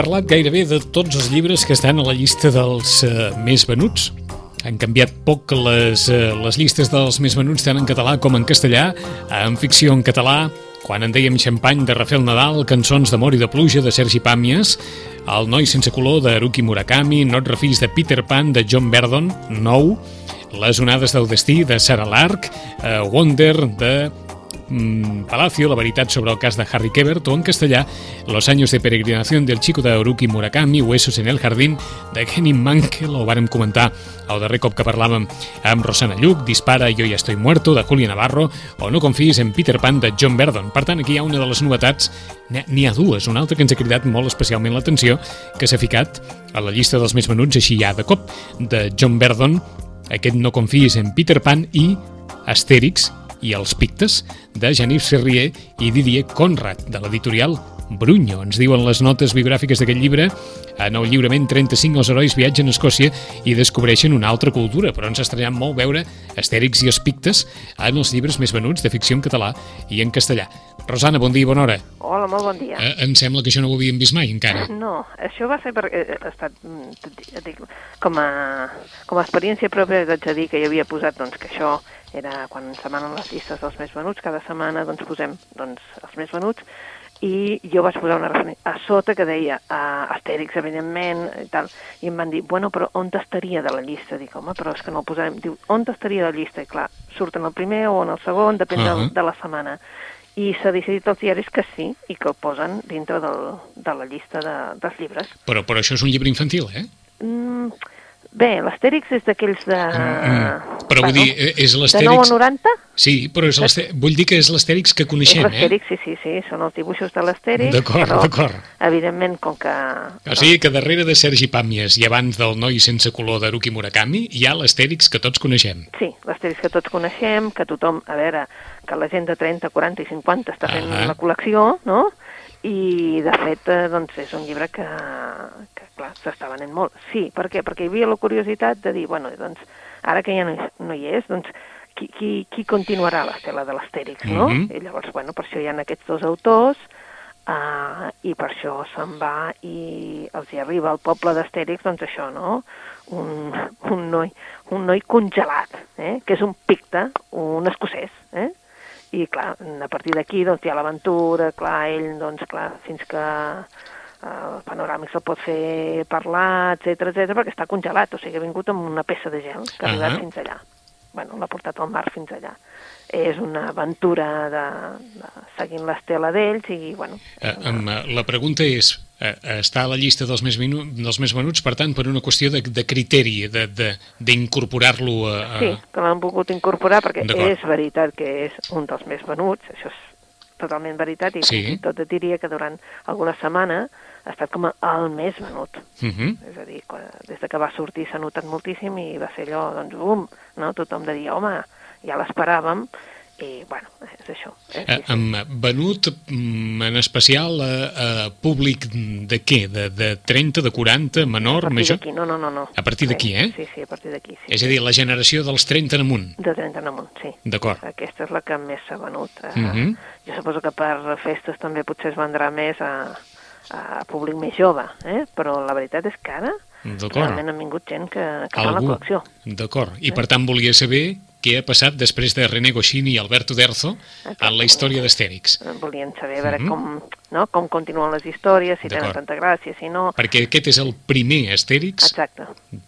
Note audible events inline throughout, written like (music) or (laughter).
parlat gairebé de tots els llibres que estan a la llista dels uh, més venuts. Han canviat poc les, uh, les llistes dels més venuts tant en català com en castellà, en ficció en català, quan en dèiem xampany de Rafael Nadal, cançons d'amor i de pluja de Sergi Pàmies, El noi sense color de Haruki Murakami, No et refis de Peter Pan de John Verdon, nou, Les onades del destí de Sarah Lark, uh, Wonder de Palacio, la veritat sobre el cas de Harry Quebert, o en castellà, Los años de peregrinación del chico de Haruki Murakami, Huesos en el jardín, de Kenny Mankel, ho vàrem comentar el darrer cop que parlàvem amb Rosana Lluc, Dispara, Yo ya estoy muerto, de Julia Navarro, o No confis en Peter Pan, de John Verdon. Per tant, aquí hi ha una de les novetats, n'hi ha dues, una altra que ens ha cridat molt especialment l'atenció, que s'ha ficat a la llista dels més venuts així ja de cop, de John Verdon, aquest No confis en Peter Pan i Astèrix i els Pictes, de Janif Serrier i Didier Conrad, de l'editorial Brunyo. Ens diuen les notes biogràfiques d'aquest llibre. En el lliurament 35 els herois viatgen a Escòcia i descobreixen una altra cultura, però ens ha estranyat molt veure Astèrix i els Pictes en els llibres més venuts de ficció en català i en castellà. Rosana, bon dia i bona hora. Hola, molt bon dia. Eh, em sembla que això no ho havíem vist mai, encara. No, això va ser perquè eh, ha estat, mm, dic, com a, com a experiència pròpia haig de dir que hi havia posat doncs, que això era quan ens demanen les llistes dels més venuts, cada setmana doncs, posem doncs, els més venuts, i jo vaig posar una referència a sota que deia uh, Astèrix, evidentment, i tal, i em van dir, bueno, però on estaria de la llista? Dic, home, però és que no el posarem. Diu, on estaria de la llista? I clar, surt en el primer o en el segon, depèn uh. -huh. de la setmana. I s'ha decidit als diaris que sí, i que el posen dintre del, de la llista de, dels llibres. Però, però això és un llibre infantil, eh? Mm, bé, l'Astèrix és d'aquells de... Mm, però vull dir, eh, és De 9 a l'Astèrix... 90? Sí, però és vull dir que és l'Astèrix que És coneixem, eh? l'Astèrix, sí, sí, sí, són els dibuixos de l'Astèrix. D'acord, d'acord. Evidentment, com que... O sigui que darrere de Sergi Pàmies i abans del noi sense color d'Haruki Murakami hi ha l'Astèrix que tots coneixem. Sí, l'Astèrix que tots coneixem, que tothom, a veure, que la gent de 30, 40 i 50 està fent Ah. la col·lecció, no? I, de fet, eh, doncs, és un llibre que clar, s'està venent molt. Sí, per què? Perquè hi havia la curiositat de dir, bueno, doncs, ara que ja no, hi- no hi és, doncs, qui, qui, qui continuarà l'estela de l'Astèrix, no? Mhm. I llavors, bueno, per això hi ha aquests dos autors, uh, i per això se'n va i els hi arriba al poble d'Astèrix, doncs això, no? Un, un, noi, un noi congelat, eh? que és un picte, un escocès, eh? I clar, a partir d'aquí doncs, hi ha l'aventura, clar, ell, doncs, clar, fins que el panoràmic se'l pot fer parlar, etc etc perquè està congelat, o sigui, ha vingut amb una peça de gel que ha arribat Ahà. fins allà. Bueno, l'ha portat al mar fins allà. És una aventura de, de seguint l'estela d'ells i, bueno... Eh, em, eh, la pregunta és, eh, està a la llista dels més, minu dels més venuts, per tant, per una qüestió de, de criteri, de- de- d'incorporar-lo a... a... Sí, que l'han volgut incorporar perquè és veritat que és un dels més venuts, això és totalment veritat, i Sí. tot et diria que durant alguna setmana ha estat com el més venut. Uh -huh. És a dir, quan, des de que va sortir s'ha notat moltíssim i va ser allò, doncs, bum, no? tothom de dir, home, ja l'esperàvem, i, bueno, és això. Eh, em, venut mm, en especial a, a públic de què? De, de 30, de 40, a menor, partir major? no, no, no, no. A partir d'aquí, eh? Sí, sí, a partir d'aquí, sí. És a dir, la generació dels 30 en amunt. De 30 en amunt, sí. D'acord. Aquesta és la que més s'ha venut. Uh Mhm. Jo suposo que per festes també potser es vendrà més a, a públic més jove, eh? però la veritat és que ara realment han vingut gent que, que fa la col·lecció. D'acord. I per tant volia saber què ha passat després de René Goscinny i Alberto Derzo en la història d'Astèrix. Volien saber veure Mhm. com, no? com continuen les històries, si tenen tanta gràcia, si no... Perquè aquest és el primer Astèrix, Exacte.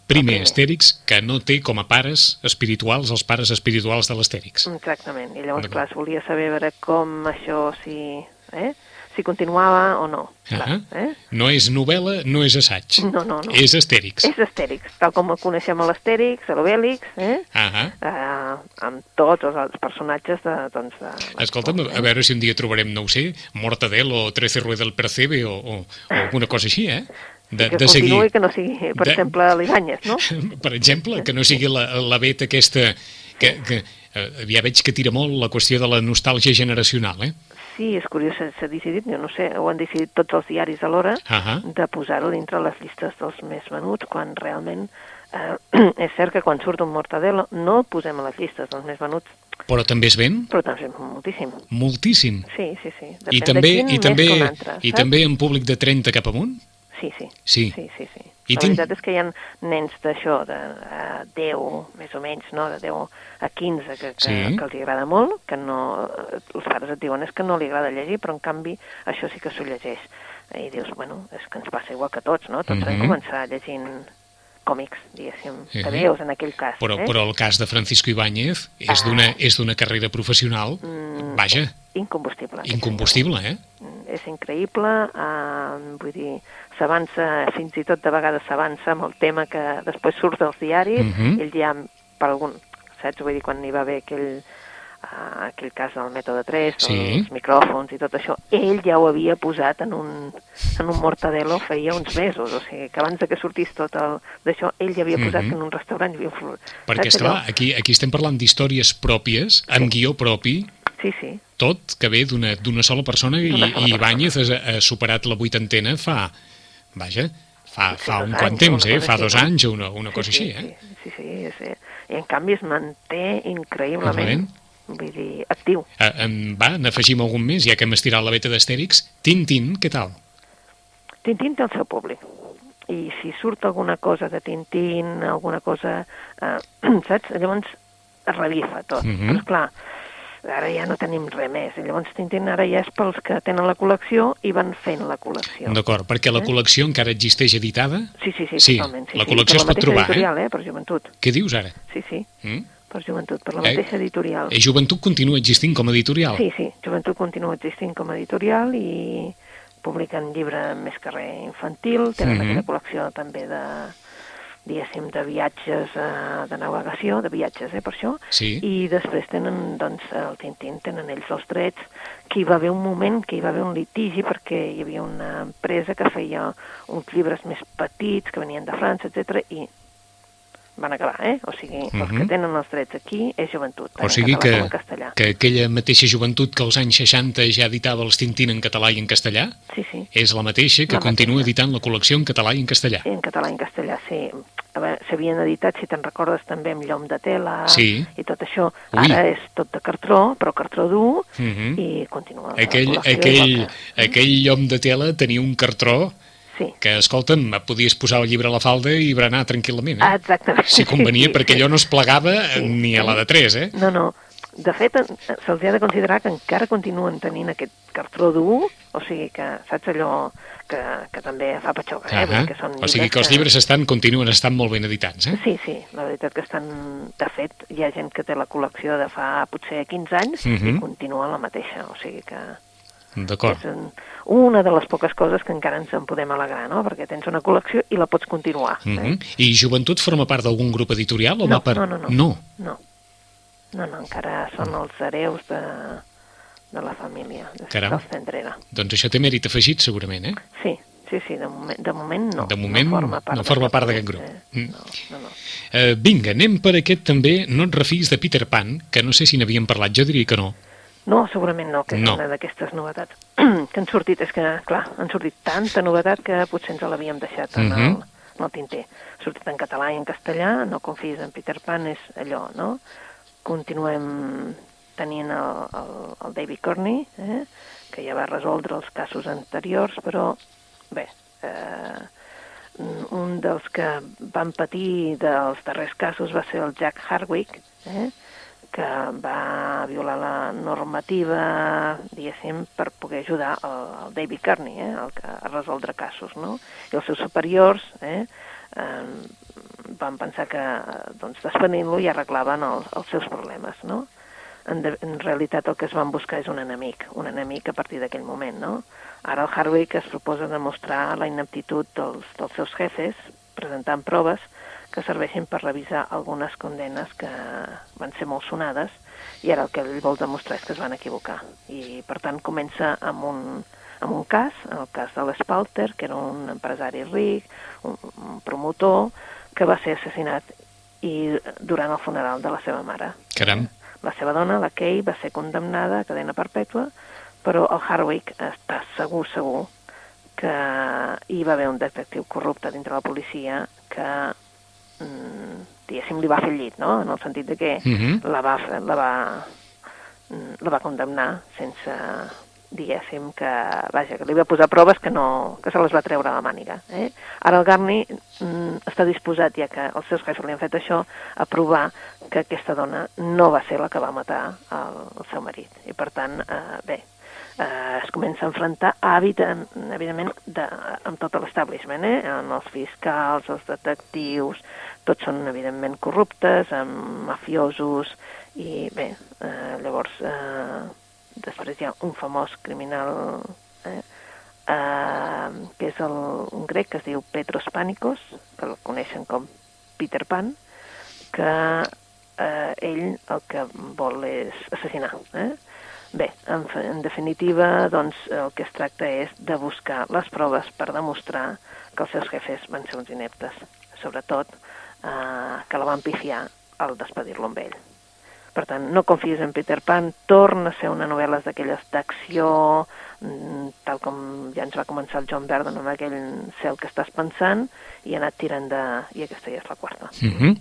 primer El Astèrix, que no té com a pares espirituals els pares espirituals de l'Astèrix. Exactament. I llavors, clar, es volia saber veure com això, si... Eh? si continuava o no. Clar, Ah eh? No és novel·la, no és assaig. No, no, no. És Astèrix. És Astèrix, tal com el coneixem a l'Astèrix, a l'Obèlix, eh? Ah eh, amb tots els altres personatges de, doncs, de... Escolta'm, a veure si un dia trobarem, no ho sé, Mortadelo o Trece Rueda del Percebe o, o, o alguna cosa així, eh? De, que de seguir. que no sigui, per De- exemple, l'Ibanyes, no? (laughs) Per exemple, que no sigui la, la vet aquesta... Que, que, eh, ja veig que tira molt la qüestió de la nostàlgia generacional, eh? Sí, és curiós, s'ha decidit, jo no sé, ho han decidit tots els diaris alhora, Ahà. de posar-ho dintre les llistes dels més venuts, quan realment eh, (clears throat) és cert que quan surt un Mortadelo no el posem a les llistes dels més venuts, Però també es ven però també és moltíssim. moltíssim. Sí, sí, sí. Depèn I també, de i també, altre, i també en públic de 30 cap amunt? Sí, sí. Sí. Sí, sí, sí. I la tinc- veritat és que hi ha nens d'això, de uh, 10, més o menys, no? de 10 a 15, que, que, Sí. que els agrada molt, que no, els pares et diuen és que no li agrada llegir, però en canvi això sí que s'ho llegeix. I dius, bueno, és que ens passa igual que tots, no? Tots Mhm. vam començar llegint còmics, diguéssim, Sí. que veus en aquell cas. Però, eh? però el cas de Francisco Ibáñez és Ah. d'una carrera professional, Mm, vaja, Incombustible. incombustible, eh? Mm, és increïble, eh, vull dir, s'avança, fins i tot de vegades s'avança amb el tema que després surt dels diaris, Mhm. ell ja, per algun, saps, vull dir, quan hi va haver aquell, uh, aquell cas del mètode 3, Sí. els micròfons i tot això, ell ja ho havia posat en un, en un mortadelo feia uns mesos, o sigui, que abans de que sortís tot el- d'això, ell ja havia posat Mhm. que en un restaurant havia. Perquè, esclar, aquí, aquí estem parlant d'històries pròpies, amb guió propi, Sí, sí, tot que ve d'una sola persona i, sola i. Ibáñez ha, ha superat la vuitantena fa, vaja, fa, Sí, fa un quant temps, eh? cosa Fa dos anys o una, una cosa sí, així, eh? Sí, sí, sí, eh, i en canvi es manté increïblement, Realment? vull dir, actiu. Eh, en, va, n'afegim algun més, ja que hem estirat la beta d'Astèrix. Tintín, què tal? Tintín té el seu públic. I si surt alguna cosa de Tintín, alguna cosa... Eh, (clears throat) saps? Llavors es revifa tot. Mhm. Però, esclar, ara ja no tenim res més. Llavors Tintín ara ja és pels que tenen la col·lecció i van fent la col·lecció. D'acord, perquè la Eh? col·lecció encara existeix editada? Sí, sí, sí, Sí, totalment. Sí, la sí, col·lecció per es pot trobar, eh? editorial, eh? Per joventut. Què dius ara? Sí, sí, Mm? per joventut, per la Eh, mateixa editorial. Eh, Joventut continua existint com a editorial? Sí, sí, Joventut continua existint com a editorial i publiquen llibre més que res infantil, tenen Mhm. aquella col·lecció també de diguéssim, de viatges eh, de navegació, de viatges, eh, per això, Sí. i després tenen, doncs, el Tintín, tenen ells els drets, que hi va haver un moment que hi va haver un litigi perquè hi havia una empresa que feia uns llibres més petits que venien de França, etc i van acabar, eh? O sigui, els Mhm. que tenen els drets aquí és joventut, tant O sigui en català que, com en castellà. que aquella mateixa joventut que als anys 60 ja editava els Tintín en català i en castellà Sí, sí. és la mateixa que La continua mateixa. editant la col·lecció en català i en castellà. En català i en castellà, sí. S'havien editat, si te'n recordes, també amb llom de tela Sí. i tot això. Ui. Ara és tot de cartró, però cartró dur, Mhm. i continua. Aquell, aquell, aquell llom de tela tenia un cartró Sí, que, escolta'm, podies posar el llibre a la falda i berenar tranquil·lament, eh? exactament. Si convenia, Sí, perquè sí. allò no es plegava Sí. ni a la de 3, eh? No, no. De fet, se'ls ha de considerar que encara continuen tenint aquest cartró dur, o sigui que, saps allò que, que també fa patxoca, eh? Ahà. dir que són O sigui que els llibres estan, continuen estant molt ben editats, eh? Sí, sí, la veritat que estan... De fet, hi ha gent que té la col·lecció de fa potser 15 anys Mhm. i continua la mateixa, o sigui que D'acord. és un, una de les poques coses que encara ens en podem alegrar, no? Perquè tens una col·lecció i la pots continuar. Mhm. eh? I Joventut forma part d'algun grup editorial o No, va per... no, no, no. no. No, no, no encara són els hereus de, de la família, de, Caram. dels Cendrera. Doncs això té mèrit afegit, segurament, eh? Sí, sí, sí, de moment, de moment no. De moment no forma part, no forma part d'aquest grup. Eh? Mm. No, no, no. Eh, vinga, anem per aquest també, no et refis de Peter Pan, que no sé si n'havíem parlat, jo diria que no. No, segurament no, que és No. una d'aquestes novetats (clears throat) que han sortit. És que, clar, han sortit tanta novetat que potser ens l'havíem deixat en, el, Mhm. en el tinter. Ha sortit en català i en castellà, no confis en Peter Pan, és allò, no? Continuem tenint el, el, el David Corney, eh? que ja va resoldre els casos anteriors, però, bé, eh, un dels que van patir dels darrers casos va ser el Jack Hardwick, eh? Que va violar la normativa, diguéssim, per poder ajudar el, el David Carney, eh, el que, a resoldre casos, no? I els seus superiors eh, eh, van pensar que doncs, despedint-lo ja arreglaven el, els seus problemes, no? en, de, en realitat el que es van buscar és un enemic, un enemic a partir d'aquell moment, no? Ara el Hardwick es proposa demostrar la inaptitud dels, dels seus jefes presentant proves que serveixin per revisar algunes condenes que van ser molt sonades i ara el que ell vol demostrar és que es van equivocar. I per tant comença amb un, amb un cas, el cas de l'Espalter, que era un empresari ric, un, un promotor, que va ser assassinat i durant el funeral de la seva mare. Caram. La seva dona, la Kay, va ser condemnada a cadena perpètua, però el Hardwick està segur, segur, que hi va haver un detectiu corrupte dintre la policia que, diguéssim, li va fer el llit, no?, en el sentit de que Uh -huh. la va, la va, la va condemnar sense, diguéssim, que, vaja, que li va posar proves que, no, que se les va treure a la màniga. Eh? Ara el Garni mm, està disposat, ja que els seus jefes li han fet això, a provar que aquesta dona no va ser la que va matar el, el seu marit. I per tant, eh, bé, eh, es comença a enfrontar, evident, evidentment, de, amb tot l'establishment, eh? amb els fiscals, els detectius, tots són evidentment corruptes, amb mafiosos, i bé, eh, llavors eh, després hi ha un famós criminal eh, eh, que és el, un grec que es diu Petros Panicos, que el coneixen com Peter Pan, que eh, ell el que vol és assassinar. Eh? Bé, en, en definitiva, doncs, el que es tracta és de buscar les proves per demostrar que els seus jefes van ser uns ineptes, sobretot eh, que la van pifiar al despedir-lo amb ell. Per tant, no confies en Peter Pan, torna a ser una novel·la d'aquelles d'acció, mm, tal com ja ens va començar el John Verdon amb aquell cel que estàs pensant, i ha anat tirant de... i aquesta ja és la quarta. Uh -huh.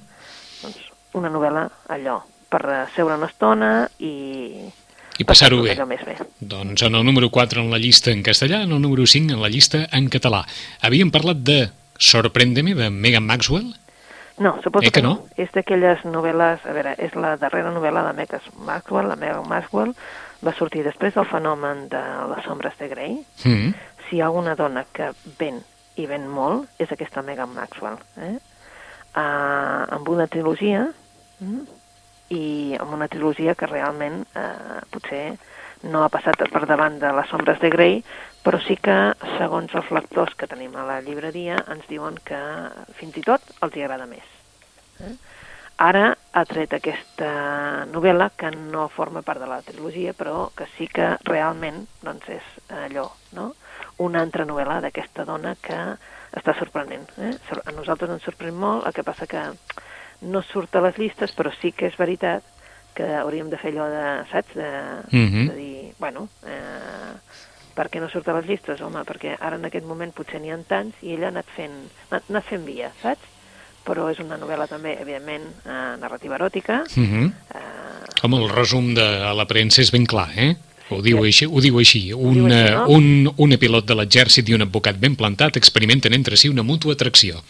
Doncs una novel·la, allò, per eh, seure una estona i... I passar-ho bé. més bé. Doncs en el número 4 en la llista en castellà, en el número 5 en la llista en català. Havíem parlat de Sorpréndeme, de Megan Maxwell. No, suposo Eh que no? És d'aquelles novel·les... A veure, és la darrera novel·la de Megan Maxwell, la Megan Maxwell, va sortir després del fenomen de les ombres de Grey. Mm. Si hi ha alguna dona que ven i ven molt, és aquesta Megan Maxwell. Eh? Uh, amb una trilogia, mm, i amb una trilogia que realment eh, potser no ha passat per davant de les ombres de Grey, però sí que, segons els lectors que tenim a la llibreria, ens diuen que fins i tot els hi agrada més. Eh? Ara ha tret aquesta novel·la que no forma part de la trilogia, però que sí que realment doncs, és allò, no? una altra novel·la d'aquesta dona que està sorprenent. Eh? A nosaltres ens sorprèn molt, el que passa que no surt a les llistes, però sí que és veritat que hauríem de fer allò de, saps, de, Mhm. de dir, bueno, eh, per què no surt a les llistes? Home, perquè ara en aquest moment potser n'hi ha tants i ella ha anat fent, ha anat fent via, saps? Però és una novel·la també, evidentment, eh, narrativa eròtica, Mm -hmm. eh, Home, el resum de la premsa és ben clar, eh? Ho diu així, ho diu així. Un, diu així, eh, no? un, un pilot de l'exèrcit i un advocat ben plantat experimenten entre si una mútua atracció.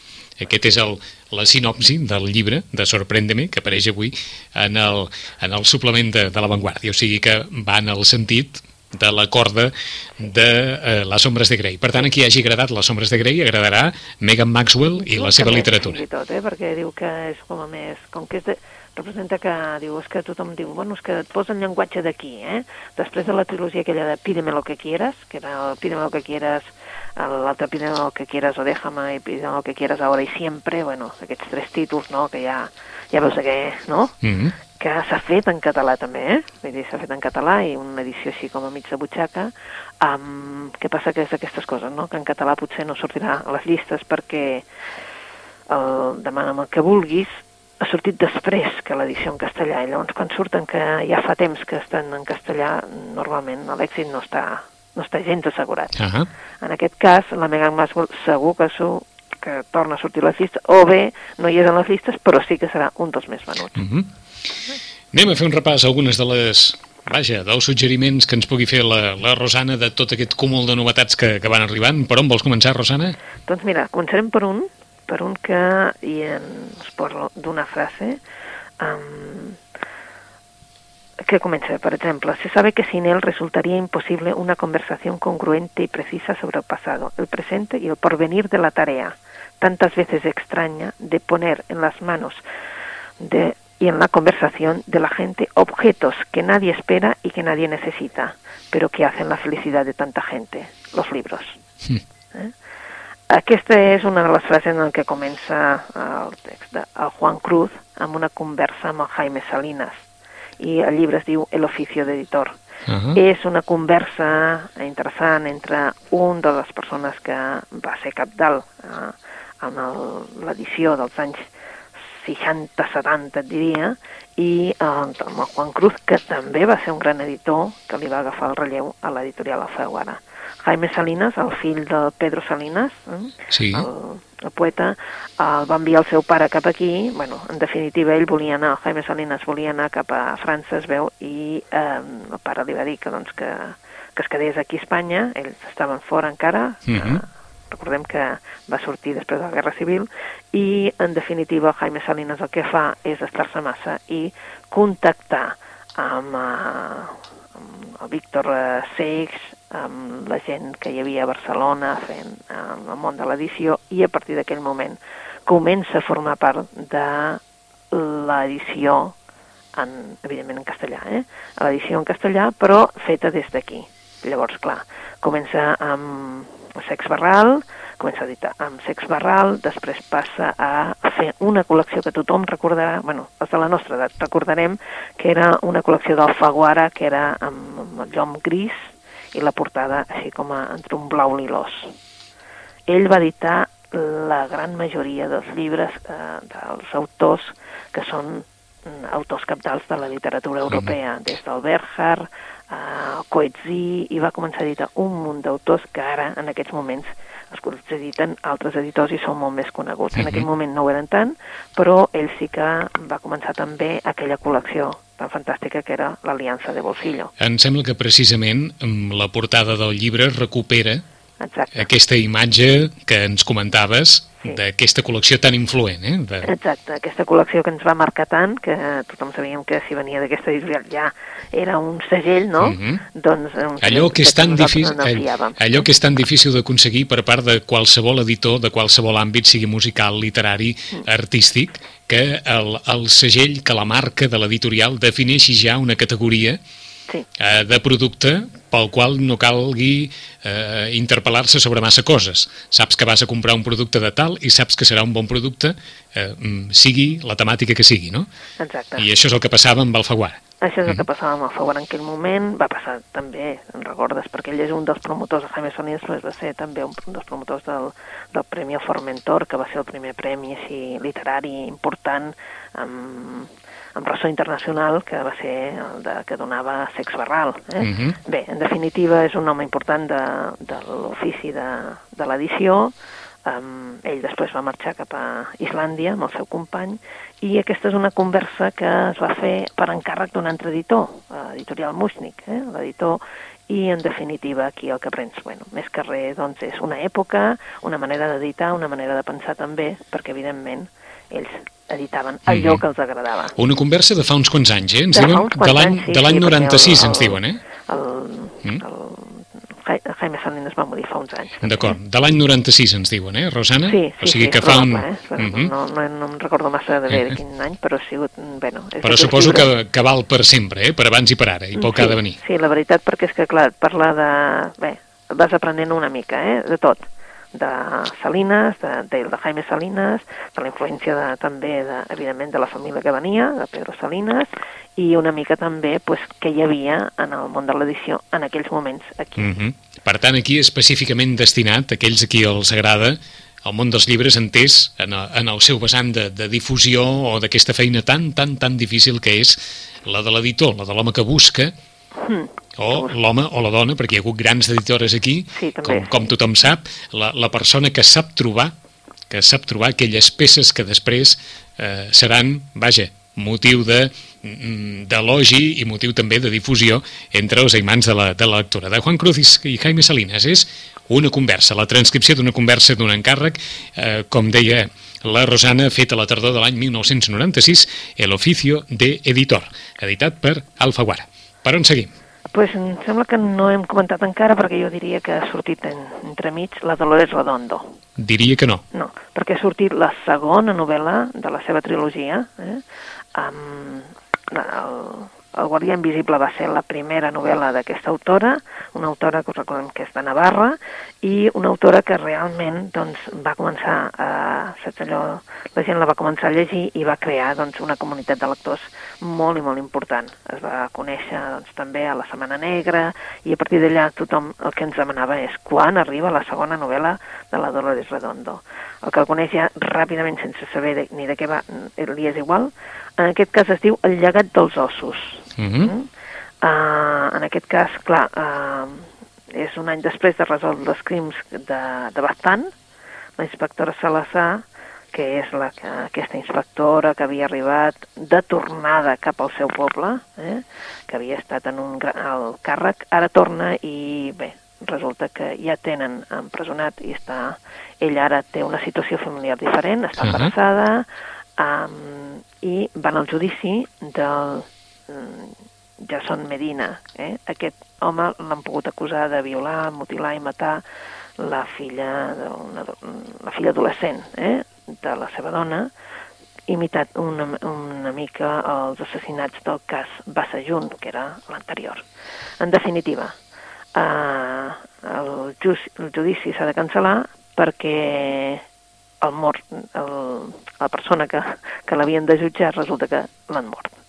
Aquest és el, la sinopsi del llibre de Sorpréndeme, que apareix avui en el, en el suplement de, de La Vanguardia. O sigui que va en el sentit de la corda de eh, Les ombres de Grey. Per tant, a qui hagi agradat Les ombres de Grey agradarà Megan Maxwell i la seva literatura. Fins i tot, eh? perquè diu que és com a més, com que és de, representa que diu, és que tothom diu, bueno, és que et posa en llenguatge d'aquí, eh? Després de la trilogia aquella de Pídeme lo que quieras, que era Pídeme lo que quieras, l'altre Pídeme lo que quieras o déjame i Pídeme lo que quieras ahora y siempre, bueno, aquests tres títols, no?, que ja, ja veus que, no?, Mm -hmm. que s'ha fet en català també, eh? Vull dir, s'ha fet en català i una edició així com a mig de butxaca. Um, què passa que és d'aquestes coses, no? Que en català potser no sortirà a les llistes perquè el Demana'm el que vulguis ha sortit després que l'edició en castellà i llavors quan surten que ja fa temps que estan en castellà normalment l'èxit no està, no està gens assegurat. Ah En aquest cas, la Megan Maxwell segur que, su, que torna a sortir a les llistes, o bé no hi és en les llistes, però sí que serà un dels més venuts. Mm -hmm. Anem a fer un repàs a algunes de les... Vaja, dels suggeriments que ens pugui fer la, la Rosana de tot aquest cúmul de novetats que, que van arribant. Per on vols començar, Rosana? Doncs mira, començarem per un, per un que i ens parlo d'una frase um, que comença, per exemple, se sabe que sin él resultaría imposible una conversación congruente y precisa sobre el pasado, el presente y el porvenir de la tarea, tantas veces extraña de poner en las manos de y en la conversación de la gente objetos que nadie espera y que nadie necesita, pero que hacen la felicidad de tanta gente, los libros. Sí. Eh? Aquesta és una de les frases en què comença el text de el Juan Cruz amb una conversa amb el Jaime Salinas i el llibre es diu El oficio d'editor. Uh -huh. És una conversa interessant entre un de les persones que va ser capdalt eh, en l'edició dels anys 60-70, et diria, i eh, amb el Juan Cruz, que també va ser un gran editor, que li va agafar el relleu a l'editorial Alfaguara. Jaime Salinas, el fill de Pedro Salinas, eh, Sí. el, el poeta, el va enviar el seu pare cap aquí, bueno, en definitiva ell volia anar, Jaime Salinas volia anar cap a França, es veu, i eh, el pare li va dir que, doncs, que, que es quedés aquí a Espanya, ells estaven fora encara, Mhm. eh, recordem que va sortir després de la Guerra Civil, i en definitiva Jaime Salinas el que fa és estar-se massa i contactar amb, eh, amb el Víctor eh, Seix, amb la gent que hi havia a Barcelona fent eh, el món de l'edició i a partir d'aquell moment comença a formar part de l'edició en, evidentment en castellà, eh? l'edició en castellà però feta des d'aquí. Llavors, clar, comença amb Sex Barral, comença a editar amb Sex Barral, després passa a fer una col·lecció que tothom recordarà, bueno, els de la nostra edat recordarem, que era una col·lecció d'Alfaguara, que era amb, amb el llom gris i la portada així com a, entre un blau lilós. Ell va editar la gran majoria dels llibres eh, dels autors que són mm, autors capdals de la literatura europea, des del Berhard, eh, Coetzee, i va començar a editar un munt d'autors que ara, en aquests moments, els editen altres editors i són molt més coneguts. En aquell Mhm. moment no ho eren tant, però ell sí que va començar també aquella col·lecció tan fantàstica que era l'Aliança de Bolsillo. Em sembla que precisament la portada del llibre recupera Exacte. aquesta imatge que ens comentaves Sí. d'aquesta col·lecció tan influent, eh? De... Exacte, aquesta col·lecció que ens va marcar tant, que tothom sabíem que si venia d'aquesta editorial ja era un segell, no? Mhm. Doncs era un segell Allò que és tan difícil, no fiàvem. allò que és tan difícil d'aconseguir per part de qualsevol editor de qualsevol àmbit, sigui musical, literari, Mm. artístic, que el, el segell, que la marca de l'editorial defineixi ja una categoria Sí, eh, de producte pel qual no calgui eh, interpel·lar-se sobre massa coses. Saps que vas a comprar un producte de tal i saps que serà un bon producte, eh, mm, sigui la temàtica que sigui, no? exacte. I això és el que passava amb Alfaguara. Això és el que passava amb Favor en aquell moment, va passar també, en recordes, perquè ell és un dels promotors de Jaime però va ser també un dels promotors del, del Premi Formentor, que va ser el primer premi així, literari important amb, amb ressò internacional, que va ser el de, que donava Sex Barral. Eh? Mhm. Bé, en definitiva, és un home important de, de l'ofici de, de l'edició, Um, ell després va marxar cap a Islàndia amb el seu company i aquesta és una conversa que es va fer per encàrrec d'un altre editor, editorial Mushnik, eh, l'editor, i en definitiva aquí el que prens, bueno, més que res, doncs és una època, una manera d'editar, una manera de pensar també, perquè evidentment ells editaven allò Mhm. que els agradava. Una conversa de fa uns quants anys, eh? Ens De diuen de l'any sí, de l'any sí, perquè 96, el- ens diuen, eh? El, Mm. el, Jai- Jaime Salinas va morir fa uns anys. D'acord, de l'any 96 ens diuen, eh, Rosana? Sí, sí, o sigui sí, que fa un... eh? Però Mhm. no, no, no em recordo massa de bé de quin any, però ha sigut... Bueno, és Però suposo que, que val per sempre, eh? per abans i per ara, i pel que ha de venir. Sí, la veritat, perquè és que, clar, et parla de... Bé, vas aprenent una mica, eh?, de tot. De Salinas, de, de, de Jaime Salinas, de la influència de, també, de, evidentment, de la família que venia, de Pedro Salinas, i una mica també pues, que hi havia en el món de l'edició en aquells moments aquí. Mhm. Per tant, aquí específicament destinat aquells a qui els agrada el món dels llibres entès en, el- en el seu vessant de, de difusió o d'aquesta feina tan, tan, tan difícil que és la de l'editor, la de l'home que busca, Mm. O l'home o la dona, perquè hi ha hagut grans editores aquí, Sí, també, com, com tothom sap, la, la persona que sap trobar que sap trobar aquelles peces que després eh, seran, vaja, motiu de mm, d'elogi i motiu també de difusió entre els aimants de la, de la lectura. De Juan Cruz i, i Jaime Salinas és una conversa, la transcripció d'una conversa d'un encàrrec, eh, com deia la Rosana, feta a la tardor de l'any 1996, El oficio de editor, editat per Alfaguara. Per on seguim? Pues em sembla que no hem comentat encara, perquè jo diria que ha sortit en, entremig la Dolores Redondo. Diria que no. No, perquè ha sortit la segona novel·la de la seva trilogia, eh? amb el, el Guardià Invisible va ser la primera novel·la d'aquesta autora, una autora que us recordem que és de Navarra, i una autora que realment doncs, va començar a... Saps allò, la gent la va començar a llegir i va crear doncs, una comunitat de lectors molt i molt important. Es va conèixer doncs, també a la Setmana Negra i a partir d'allà tothom el que ens demanava és quan arriba la segona novel·la de la Dolores Redondo. El que el coneix ja ràpidament sense saber de, ni de què va, li és igual. En aquest cas es diu El llegat dels ossos. Uh -huh. Mm? Uh, en aquest cas, clar, uh, és un any després de resoldre els crims de, de Bastant, la inspectora Salazar, que és la, que, aquesta inspectora que havia arribat de tornada cap al seu poble, eh, que havia estat en un gran, el càrrec, ara torna i bé, resulta que ja tenen empresonat i està, ella ara té una situació familiar diferent, està Ahà. embarassada, um, i van al judici del Jason Medina. Eh? Aquest home l'han pogut acusar de violar, mutilar i matar la filla, una, la filla adolescent eh? de la seva dona, imitat una, una mica els assassinats del cas Bassajun, que era l'anterior. En definitiva, eh, el, ju el judici s'ha de cancel·lar perquè el mort, el, la persona que, que l'havien de jutjar resulta que l'han mort.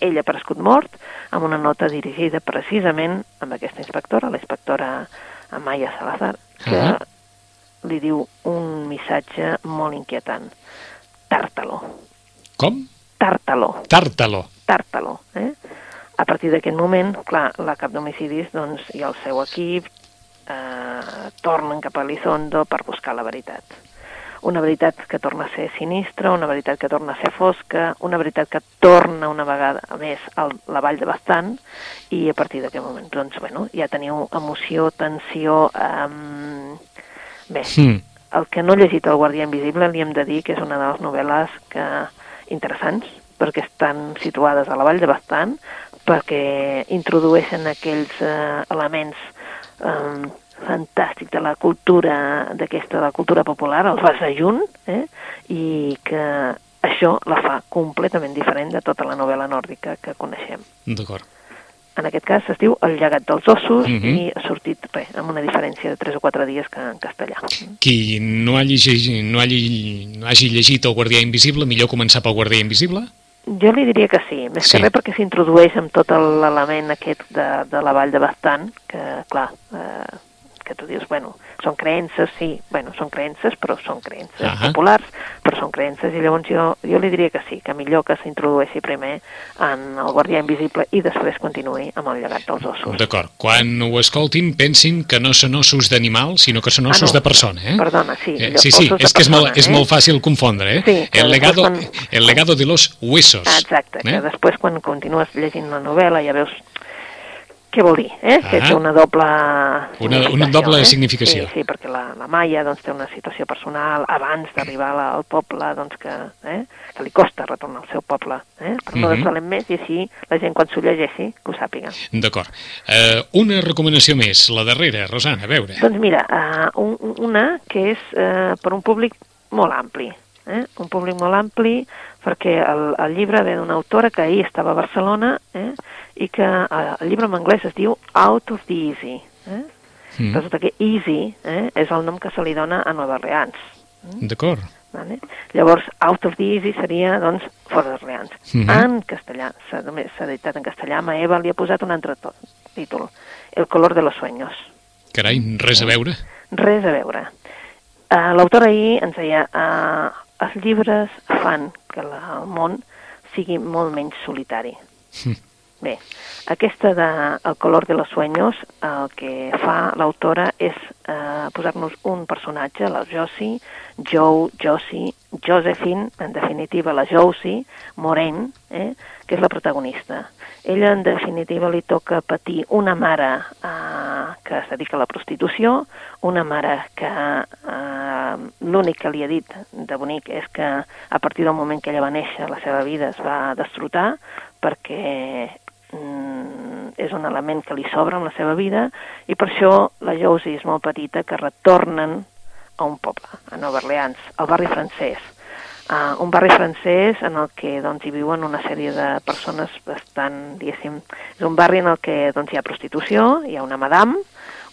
Ell ha prescut mort amb una nota dirigida precisament amb aquesta inspectora, la inspectora Amaya Salazar, que uh Ahà. -huh. li diu un missatge molt inquietant. Tàrtalo, Com? tàrtalo, Tàrtalo. tàrtalo. Eh? A partir d'aquest moment, clar, la cap d'homicidis doncs, i el seu equip eh, tornen cap a Elizondo per buscar la veritat. Una veritat que torna a ser sinistra, una veritat que torna a ser fosca, una veritat que torna una vegada més a la vall de Bastant, i a partir d'aquest moment, doncs, bueno, ja teniu emoció, tensió... Eh, bé, Mm. el que no ha llegit El guardià invisible li hem de dir que és una de les novel·les que interessants, perquè estan situades a la vall de Bastant, perquè introdueixen aquells eh, elements eh, fantàstics de la cultura, d'aquesta, de la cultura popular, els Basajunt, eh? i que això la fa completament diferent de tota la novel·la nòrdica que coneixem. D'acord. En aquest cas es diu El llegat dels ossos Mhm. i ha sortit res, amb una diferència de 3 o 4 dies que en castellà. Qui no hagi, llegit, no, hagi, no hagi llegit El guardià invisible, millor començar pel guardià invisible? Jo li diria que sí, més Sí. que res perquè s'introdueix amb tot l'element aquest de, de la vall de Bastant, que, clar, eh, que tu dius, bueno, són creences, sí, bueno, són creences, però són creences Ahà. populars, però són creences, i llavors jo, jo li diria que sí, que millor que s'introdueixi primer en el guardià invisible i després continuï amb el llegat dels ossos. D'acord. Quan ho escoltin, pensin que no són ossos d'animal, sinó que són Ah, ossos no, de persona, eh? perdona, sí, Eh, sí, sí, és que és molt, és eh? molt fàcil confondre, eh? Sí, que el, legado, quan- el legado de los huesos. Ah, exacte, que eh? després quan continues llegint la novel·la ja veus què vol dir, eh? Que Ah. té una doble Una- una doble significació. Sí, sí, perquè la, la Maia doncs, té una situació personal abans d'arribar al poble, doncs que, eh? que li costa retornar al seu poble, eh? però no Mhm. desvelem més i així la gent quan s'ho llegeixi que ho sàpiga. D'acord. Uh, una recomanació més, la darrera, Rosana, a veure. Doncs mira, uh, un, una que és uh, per un públic molt ampli, eh? un públic molt ampli perquè el, el llibre ve d'una autora que ahir estava a Barcelona eh? I que uh, el llibre en anglès es diu Out of the Easy. Eh? Mm. Resulta que Easy eh, és el nom que se li dona a Nova Orleans. D'acord. Vale? Llavors, Out of the Easy seria, doncs, fora d'Orleans. Mhm. En castellà, només s'ha editat en castellà, ma Eva li ha posat un altre to- títol, El color de los sueños. Carai, res a veure. Res a veure. Uh, L'autora ahir ens deia uh, els llibres fan que la, el món sigui molt menys solitari. Hm. Bé, aquesta de El color de los sueños, el que fa l'autora és eh, posar-nos un personatge, la Josie, Joe, Josie, Josephine, en definitiva la Josie, Moraine, eh, que és la protagonista. Ella, en definitiva, li toca patir una mare eh, que es dedica a la prostitució, una mare que eh, l'únic que li ha dit de bonic és que a partir del moment que ella va néixer la seva vida es va destrotar perquè mm, és un element que li sobra en la seva vida i per això la Josie és molt petita que retornen a un poble, a Nova Orleans, al barri francès. Uh, un barri francès en el que doncs, hi viuen una sèrie de persones bastant, diguéssim... És un barri en el que doncs, hi ha prostitució, hi ha una madame,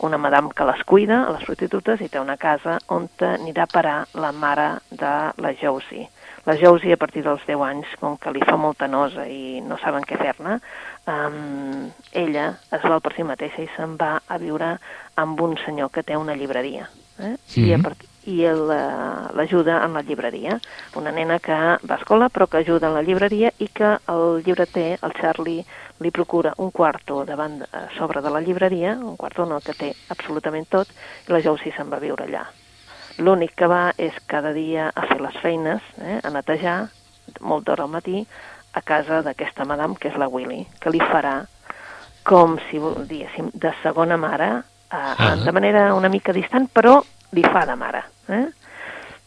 una madame que les cuida, a les prostitutes, i té una casa on anirà a parar la mare de la Josie. La Josie, a partir dels 10 anys, com que li fa molta nosa i no saben què fer-ne, um, ella es vol per si mateixa i se'n va a viure amb un senyor que té una llibreria. Eh? -hmm. I, a part i l'ajuda en la llibreria. Una nena que va a escola però que ajuda en la llibreria i que el llibreter, el Charlie, li procura un quarto davant, a sobre de la llibreria, un quarto en el que té absolutament tot, i la Josie se'n va viure allà. L'únic que va és cada dia a fer les feines, eh, a netejar, molt d'hora al matí, a casa d'aquesta madame, que és la Willy, que li farà com si, diguéssim, de segona mare, eh, ah. de manera una mica distant, però li fa de mare. Eh?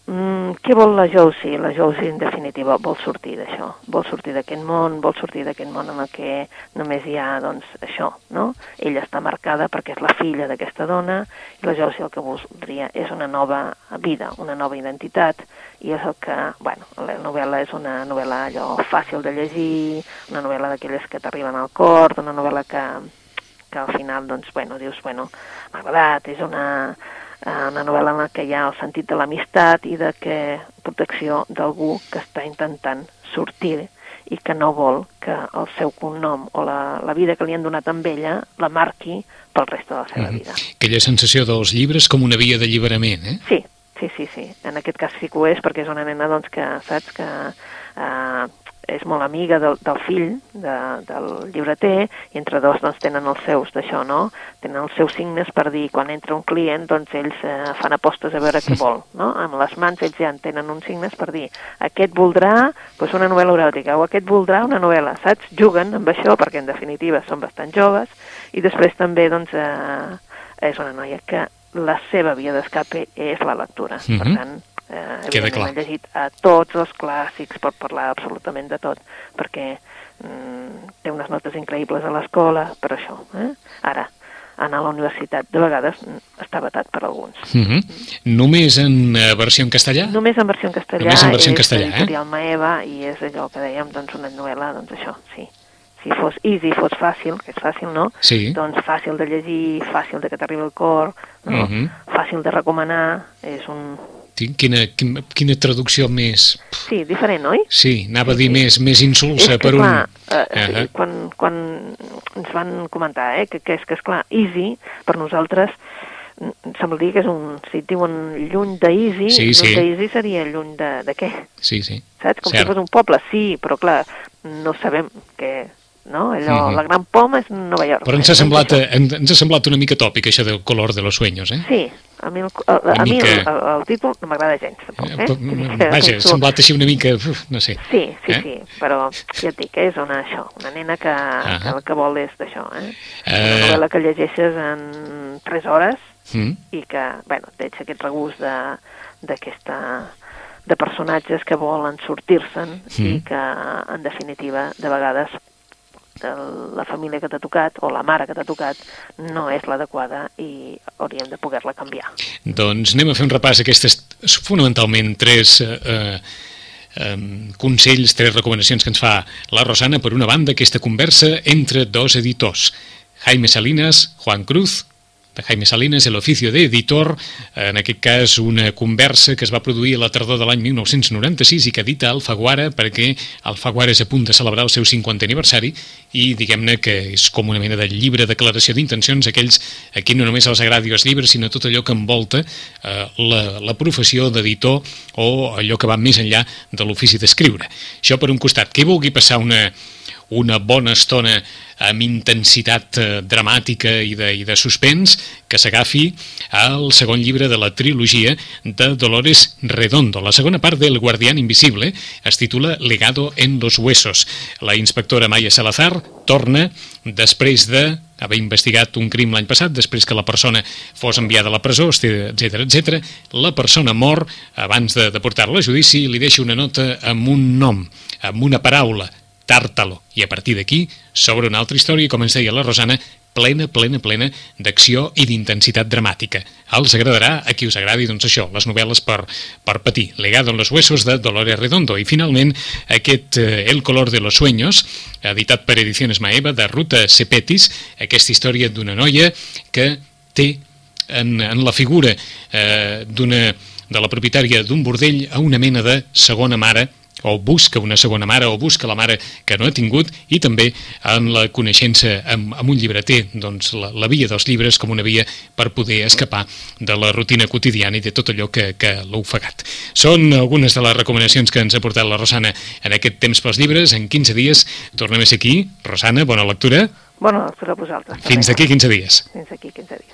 Mm, què vol la Josie? La Josie, en definitiva, vol sortir d'això, vol sortir d'aquest món, vol sortir d'aquest món en el que només hi ha, doncs, això, no? Ella està marcada perquè és la filla d'aquesta dona i la Josie el que voldria és una nova vida, una nova identitat i és el que, bueno, la novel·la és una novel·la allò fàcil de llegir, una novel·la d'aquelles que t'arriben al cor, una novel·la que, que al final, doncs, bueno, dius, bueno, m'ha agradat, és una una novel·la en què hi ha el sentit de l'amistat i de que protecció d'algú que està intentant sortir i que no vol que el seu cognom o la, la vida que li han donat amb ella la marqui pel reste de la seva mm -hmm. vida. Aquella sensació dels llibres com una via d'alliberament, eh? Sí, sí, sí, sí. En aquest cas sí que ho és perquè és una nena doncs, que, saps, que eh, és molt amiga del, del fill de, del llibreter i entre dos doncs, tenen els seus d'això, no? Tenen els seus signes per dir quan entra un client doncs ells eh, fan apostes a veure què vol, no? Amb les mans ells ja en tenen uns signes per dir aquest voldrà doncs, una novel·la eròtica o aquest voldrà una novel·la, saps? Juguen amb això perquè en definitiva són bastant joves i després també doncs eh, és una noia que la seva via d'escape és la lectura. Mm -hmm. Per tant, Eh, Queda clar. He llegit a tots els clàssics, per parlar absolutament de tot, perquè mm, té unes notes increïbles a l'escola, per això. Eh? Ara, anar a la universitat de vegades mm, està vetat per alguns. Uh -huh. Només en uh, versió en castellà? Només en versió en castellà. Només en versió en castellà, és editorial eh? Maeva i és allò que dèiem, doncs una novel·la, doncs això, sí. Si fos easy, fos fàcil, que és fàcil, no? Sí. Doncs fàcil de llegir, fàcil de que t'arribi al cor, no? Uh -huh. fàcil de recomanar, és un, Quina, quina, quina traducció més... Sí, diferent, oi? Sí, anava a dir més, més insulsa és que, per clar, un... Uh, uh -huh. sí, quan, quan ens van comentar eh, que, que, és, que és clar, easy, per nosaltres sembla dir que és un... Si et diuen lluny d'Easy, sí, sí. lluny d'Easy seria lluny de, de què? Sí, sí. Saps? Com Cert. si fos un poble, sí, però clar, no sabem què, no? Allò, uh -huh. la gran poma és Nova York. Però ens ha, semblat, ens ha semblat una mica tòpic, això del color de los sueños, eh? Sí, a mi el, a, a mi el, el, el títol no m'agrada gens, tampoc, eh? eh (laughs) vaja, ha semblat així una mica, no sé. Sí, sí, eh? sí, però ja et dic, és una, això, una nena que, uh -huh. que el que vol és d'això, eh? Uh... Una novel·la que llegeixes en 3 hores mm. i que, bueno, tens aquest regust d'aquesta de personatges que volen sortir-se'n mm. i que, en definitiva, de vegades la família que t'ha tocat o la mare que t'ha tocat no és l'adequada i hauríem de poder-la canviar. Doncs anem a fer un repàs aquestes fonamentalment tres eh, eh, consells, tres recomanacions que ens fa la Rosana. Per una banda, aquesta conversa entre dos editors, Jaime Salinas, Juan Cruz, de Jaime Salinas, el oficio d'editor, en aquest cas una conversa que es va produir a la tardor de l'any 1996 i que edita Alfaguara perquè Alfaguara és a punt de celebrar el seu 50 aniversari i diguem-ne que és com una mena de llibre de declaració d'intencions aquells a qui no només els agradi els llibres sinó tot allò que envolta eh, la, la professió d'editor o allò que va més enllà de l'ofici d'escriure. Això per un costat. Qui vulgui passar una, una bona estona amb intensitat eh, dramàtica i de, i de suspens, que s'agafi al segon llibre de la trilogia de Dolores Redondo. La segona part del Guardián Invisible es titula Legado en los Huesos. La inspectora Maya Salazar torna després de haver investigat un crim l'any passat, després que la persona fos enviada a la presó, etc etc. La persona mor abans de, de portar-la a judici i li deixa una nota amb un nom, amb una paraula, Tàrtalo. I a partir d'aquí s'obre una altra història, com ens deia la Rosana, plena, plena, plena d'acció i d'intensitat dramàtica. Els agradarà a qui us agradi, doncs això, les novel·les per, per patir. Legado en los huesos de Dolores Redondo. I finalment aquest eh, El color de los sueños, editat per Ediciones Maeva, de Ruta Sepetis, aquesta història d'una noia que té en, en la figura eh, d'una de la propietària d'un bordell a una mena de segona mare o busca una segona mare o busca la mare que no ha tingut i també en la coneixença amb, amb un llibreter, doncs la, la via dels llibres com una via per poder escapar de la rutina quotidiana i de tot allò que, que l'ha ofegat. Són algunes de les recomanacions que ens ha portat la Rosana en aquest temps pels llibres. En 15 dies tornem a ser aquí. Rosana, bona lectura. Bona lectura a vosaltres. Fins d'aquí 15 dies. Fins aquí 15 dies.